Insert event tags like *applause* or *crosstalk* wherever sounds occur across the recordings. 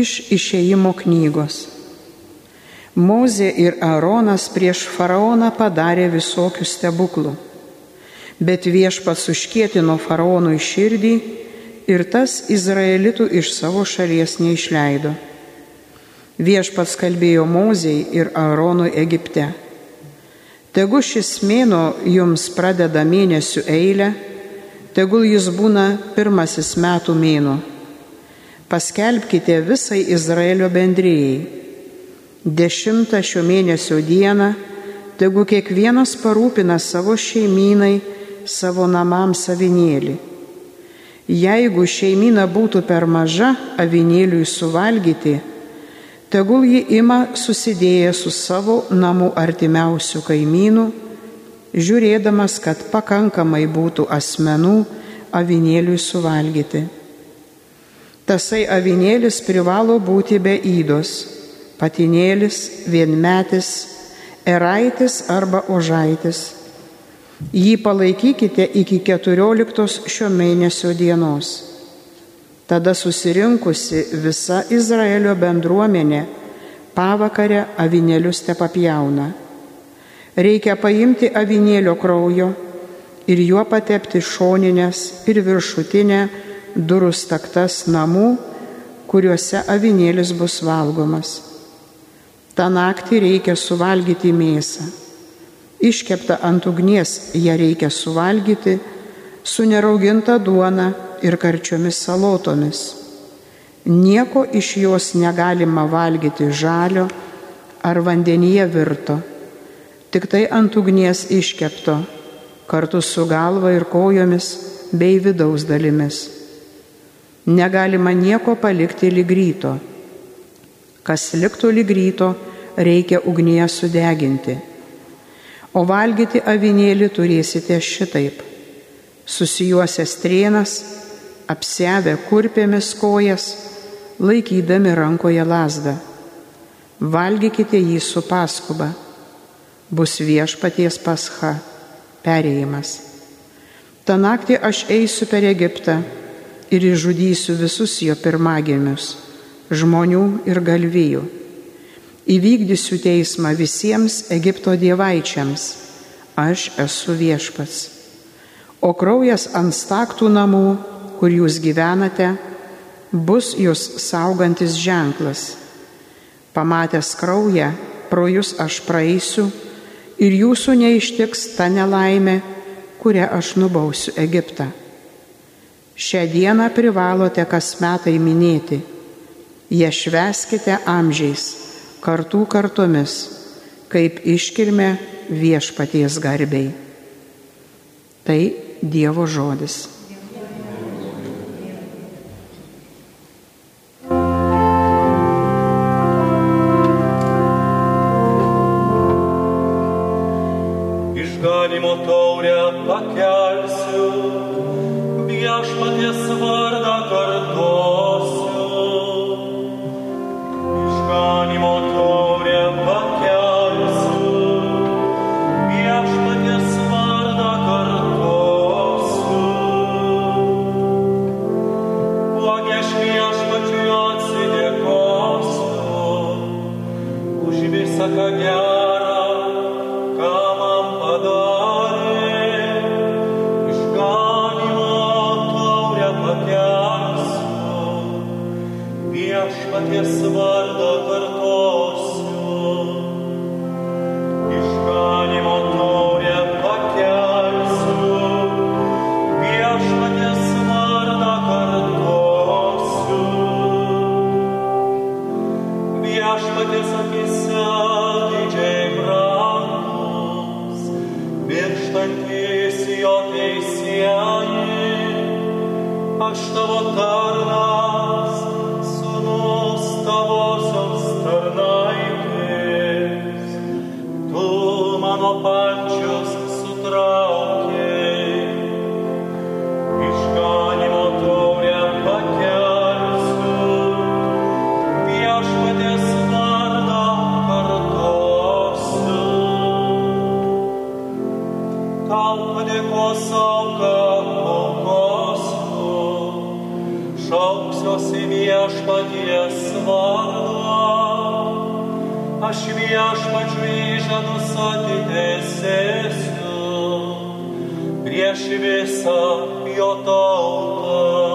Iš išėjimo knygos. Mozė ir Aaronas prieš faraoną padarė visokių stebuklų, bet viešpats užkietino faraonui širdį ir tas Izraelitų iš savo šalies neišleido. Viešpats kalbėjo Mozei ir Aaronui Egipte. Tegu šis mėno jums pradeda mėnesių eilę, tegul jis būna pirmasis metų mėno. Paskelbkite visai Izraelio bendrijai. Dešimtą šio mėnesio dieną, tegu kiekvienas parūpina savo šeimynai, savo namams avinėlį. Jeigu šeimyna būtų per maža avinėliui suvalgyti, tegul ji ima susidėję su savo namų artimiausių kaimynų, žiūrėdamas, kad pakankamai būtų asmenų avinėliui suvalgyti. Tasai avinėlis privalo būti be įdos, patinėlis, vienmetis, eraitis arba ožaitis. Jį palaikykite iki 14 šio mėnesio dienos Tada susirinkusi visa Izraelio bendruomenė pavakarę avinėlius te papjauna. Reikia paimti avinėlio kraujo ir juo patepti šoninės ir viršutinę durų staktas namų, kuriuose avinėlis bus valgomas. Ta naktį reikia suvalgyti mėsą. Iškepta ant ugnies ją reikia suvalgyti su nerauginta duona ir karčiomis salotomis. Nieko iš jos negalima valgyti žalio ar vandenyje virto, tik tai ant ugnies iškepto, kartu su galva ir kojomis bei vidaus dalimis. Negalima nieko palikti lygryto. Kas liktų lygryto, reikia ugnyje sudeginti. O valgyti avinėlį turėsite šitaip. Susijuosias trienas, apsevę kurpėmis kojas, laikydami rankoje lasdą. Valgykite jį su paskuba, bus viešpaties pascha, perėjimas. Ta naktį aš eisiu per Egiptą ir išžudysiu visus jo pirmagimius, žmonių ir galvijų. Įvykdysiu teismą visiems Egipto dievaičiams, aš esu viešpats. O kraujas ant staktų namų kur jūs gyvenate, bus jūs saugantis ženklas. Pamatęs kraują, pro jūs aš praeisiu ir jūsų neištiks ta nelaimė, kurią aš nubausiu Egiptą. Šią dieną privalote kas metai minėti. Jie šveskite amžiais, kartų kartomis, kaip iškilme viešpaties garbiai. Tai Dievo žodis. guarda per aš viešpačiu įžadus atitesėsiu prieš visą jo tautą.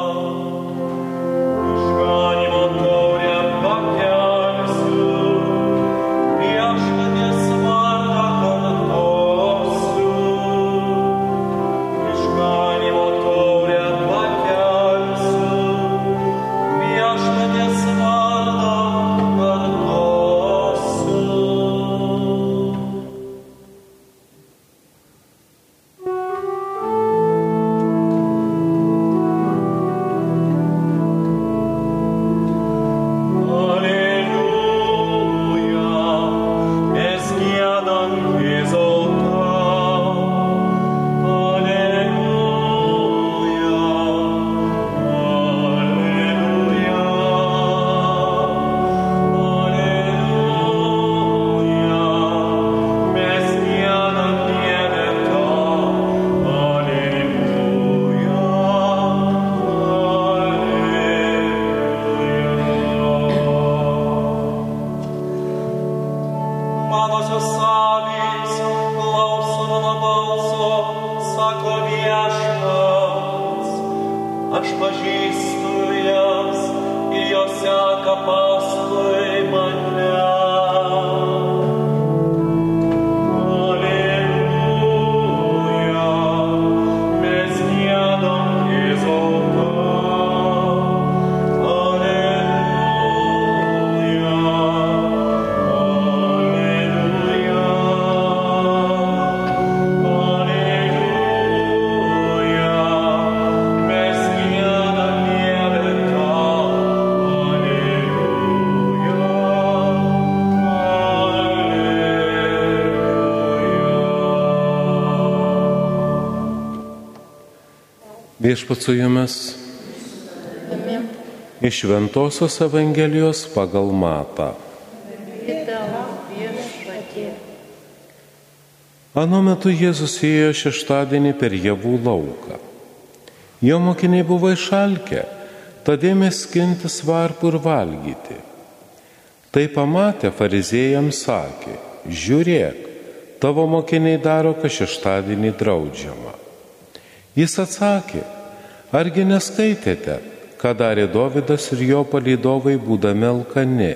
Viešpat su jumis. Iš Ventosios Evangelijos pagal Matą. Anu metu Jėzus ėjo šeštadienį per javų lauką. Jo mokiniai buvo išalkę, tad ėmė skintis varpų ir valgyti. Tai pamatę fariziejams sakė, žiūrėk, tavo mokiniai daro, kas šeštadienį draudžiama. Jis atsakė, Argi neskaitėte, ką darė Dovydas ir jo palydovai būdami alkani,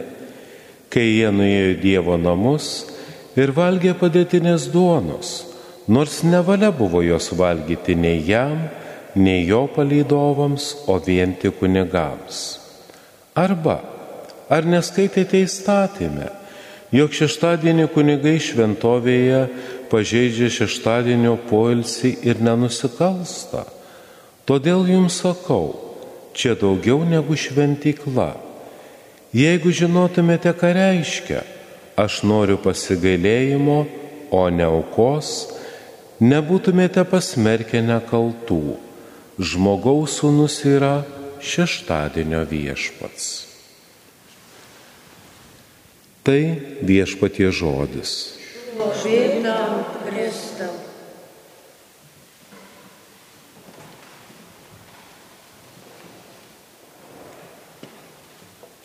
kai jie nuėjo į Dievo namus ir valgė padėtinės duonos, nors nevalia buvo jos valgyti nei jam, nei jo palydovams, o vien tik kunigams. Arba, ar neskaitėte įstatymę, jog šeštadienį kunigai šventovėje pažeidžia šeštadienio poilsį ir nenusikalsta? Todėl jums sakau, čia daugiau negu šventykla. Jeigu žinotumėte, ką reiškia, aš noriu pasigailėjimo, o ne aukos, nebūtumėte pasmerkę nekaltų. Žmogaus sūnus yra šeštadienio viešpats. Tai viešpatie žodis. Šlovėtam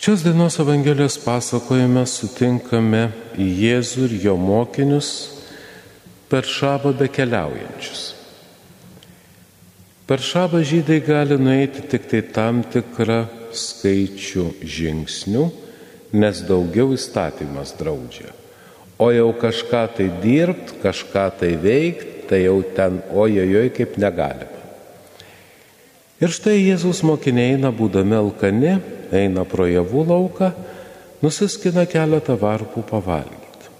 Šios dienos Evangelijos pasakojime sutinkame Jėzų ir jo mokinius per šabą bekeliaujančius. Per šabą žydai gali nueiti tik tai tam tikrą skaičių žingsnių, nes daugiau įstatymas draudžia. O jau kažką tai dirbti, kažką tai veikti, tai jau ten ojojoj kaip negalima. Ir štai Jėzus mokiniai eina būdami alkani, eina pro javų lauką, nusiskina keletą varpų pavalgyti.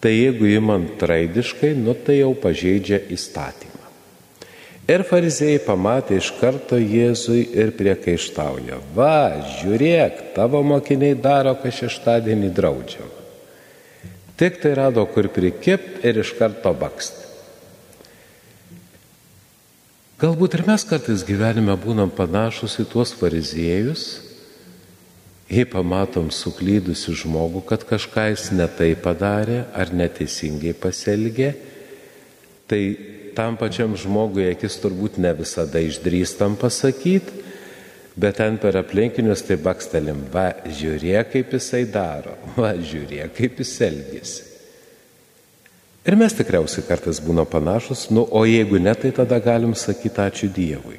Tai jeigu įmant traidiškai, nu tai jau pažeidžia įstatymą. Ir farizėjai pamatė iš karto Jėzui ir priekaištauja, va, žiūrėk, tavo mokiniai daro, kas šeštadienį draudžiama. Tik tai rado, kur prikip ir iš karto baksti. Galbūt ir mes kartais gyvenime būnam panašus į tuos fariziejus, jei pamatom suklydusi žmogų, kad kažką jis netai padarė ar neteisingai pasielgė, tai tam pačiam žmogui akis turbūt ne visada išdrįstam pasakyti, Bet ten per aplinkinius tai bakstelim, va, žiūrėk, kaip jisai daro, *laughs* va, žiūrėk, kaip jis elgesi. Ir mes tikriausiai kartais būna panašus, nu, o jeigu ne, tai tada galim sakyti ačiū Dievui.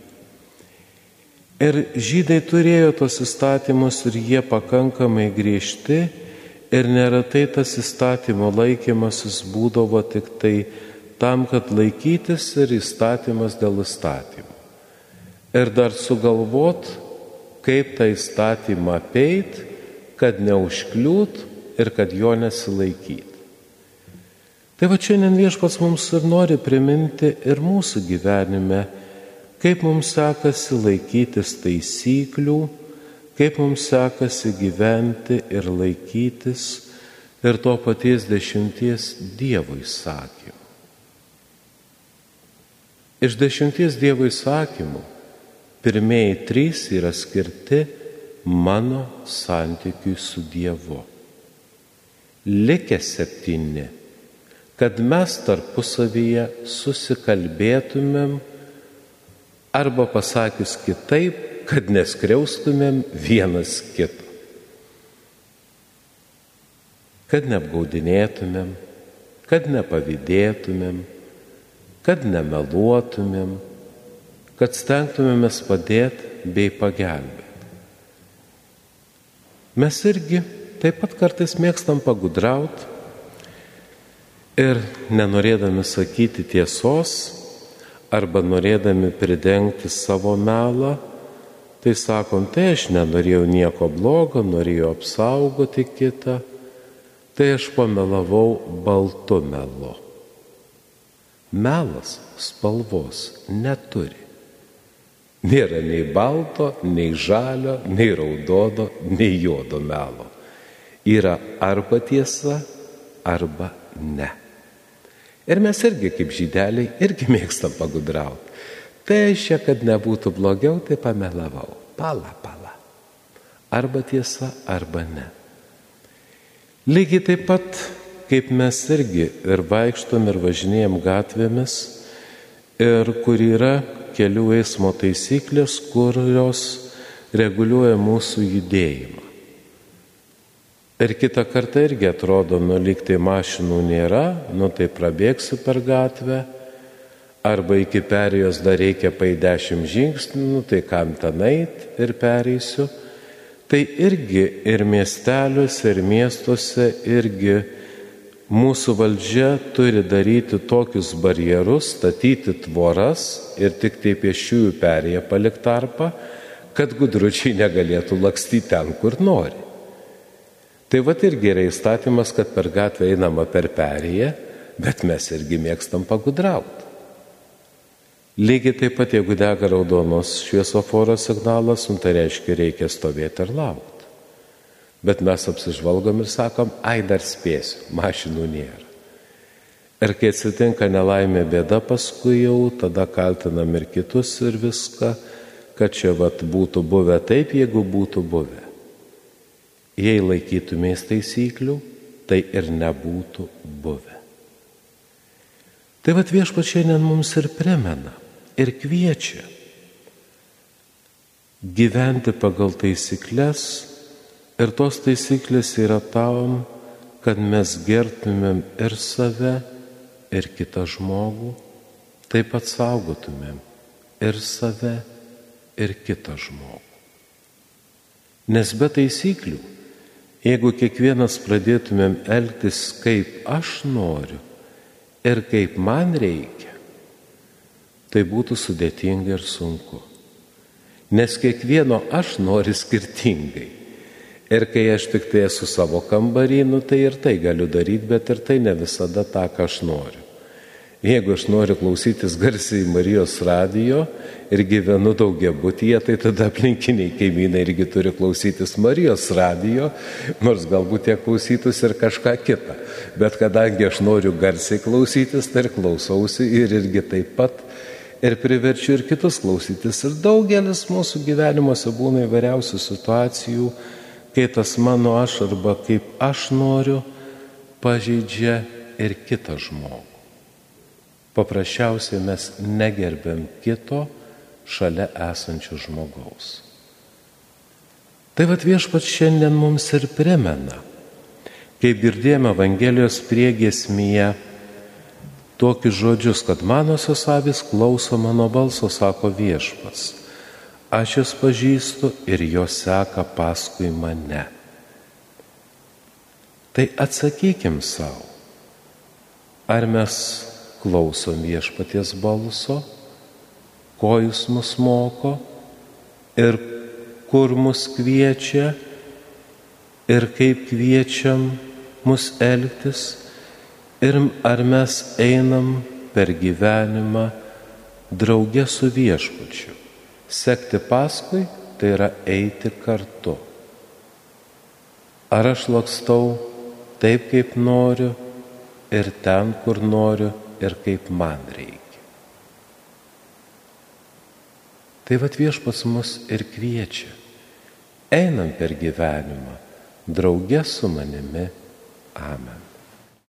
Ir žydai turėjo tos įstatymus ir jie pakankamai griežti ir neretai tas įstatymo laikymasis būdavo tik tai tam, kad laikytis ir įstatymas dėl įstatymų. Ir dar sugalvot, kaip tą įstatymą apeit, kad neužkliūt ir kad jo nesilaikyti. Tai va šiandien viešpats mums ir nori priminti ir mūsų gyvenime, kaip mums sekasi laikytis taisyklių, kaip mums sekasi gyventi ir laikytis ir to paties dešimties Dievo įsakymų. Iš dešimties Dievo įsakymų pirmieji trys yra skirti mano santykiui su Dievu. Likę septyni kad mes tarpusavyje susikalbėtumėm arba pasakius kitaip, kad neskriaustumėm vienas kitą. Kad neapgaudinėtumėm, kad nepavydėtumėm, kad nemeluotumėm, kad stengtumėmės padėti bei pagelbėti. Mes irgi taip pat kartais mėgstam pagudrauti Ir nenorėdami sakyti tiesos arba norėdami pridengti savo melą, tai sakom, tai aš nenorėjau nieko blogo, norėjau apsaugoti kitą, tai aš pamelavau baltu melu. Melas spalvos neturi. Nėra nei balto, nei žalio, nei raudono, nei juodo melo. Yra arba tiesa, arba ne. Ir mes irgi kaip žydeliai irgi *laughs* mėgstam pagudrauti. Tai aš, kad nebūtų blogiau, tai pamelavau. Pala, pala. Arba tiesa, arba ne. Lygiai taip pat, kaip mes irgi ir vaikštom ir važinėjom gatvėmis, ir kur yra kelių eismo taisyklės, kurios reguliuoja mūsų judėjimą. Ir kitą kartą irgi atrodo, nu lyg tai mašinų nėra, nu tai prabėgsiu per gatvę, arba iki perėjos dar reikia pai dešimt žingsnių, nu tai kam ten eit ir pereisiu. Tai irgi ir miesteliuose, ir miestuose irgi mūsų valdžia turi daryti tokius barjerus, statyti tvoras ir tik tai piešiųjų perėję paliktarpą, kad gudručiai negalėtų lakstyti ten, kur nori. Tai va irgi yra įstatymas, kad per gatvę einama per perėją, bet mes irgi mėgstam pagudrauti. Lygiai taip pat, jeigu dega raudonos šviesoforo signalas, nu, tai reiškia reikia stovėti ir laukti. Bet mes apsižvalgom ir sakom, ai dar spėsiu, mašinų nėra. Ir kai atsitinka nelaimė bėda, paskui jau tada kaltinam ir kitus ir viską, kad čia vat būtų buvę taip, jeigu būtų buvę. Jei laikytumės taisyklių, tai ir nebūtų buvę. Tai vad viešpat šiandien mums ir primena ir kviečia gyventi pagal taisyklės ir tos taisyklės yra tam, kad mes gertumėm ir save, ir kitą žmogų, taip pat saugotumėm ir save, ir kitą žmogų. Nes be taisyklių Jeigu kiekvienas pradėtumėm elgtis kaip aš noriu ir kaip man reikia, tai būtų sudėtinga ir sunku. Nes kiekvieno aš noriu skirtingai. Ir kai aš tik tai esu savo kambarį, nu tai ir tai galiu daryti, bet ir tai ne visada tą, ką aš noriu. Jeigu aš noriu klausytis garsiai Marijos radijo ir gyvenu daugia būtyje, tai tada aplinkiniai kaimynai irgi turi klausytis Marijos radijo, nors galbūt jie klausytus ir kažką kitą. Bet kadangi aš noriu garsiai klausytis, tai ir klausausi ir irgi taip pat ir priverčiu ir kitus klausytis. Ir daugelis mūsų gyvenimuose būna įvairiausių situacijų, kai tas mano aš arba kaip aš noriu pažeidžia ir kitą žmogų. Paprasčiausiai mes negerbėm kito šalia esančio žmogaus. Tai vad viešpats šiandien mums ir primena. Kaip girdėjome Evangelijos priegesmėje, tokius žodžius, kad manosios avis klauso mano balso, sako viešpats. Aš jas pažįstu ir jos seka paskui mane. Tai atsakykim savo, ar mes klausom viešpaties balso, ko jis mus moko ir kur mus kviečia ir kaip kviečiam mus elgtis ir ar mes einam per gyvenimą draugė su viešpačiu. Sekti paskui tai yra eiti kartu. Ar aš lakstau taip, kaip noriu ir ten, kur noriu ir kaip man reikia. Tai vad viešpas mus ir kviečia. Einam per gyvenimą, draugė su manimi. Amen.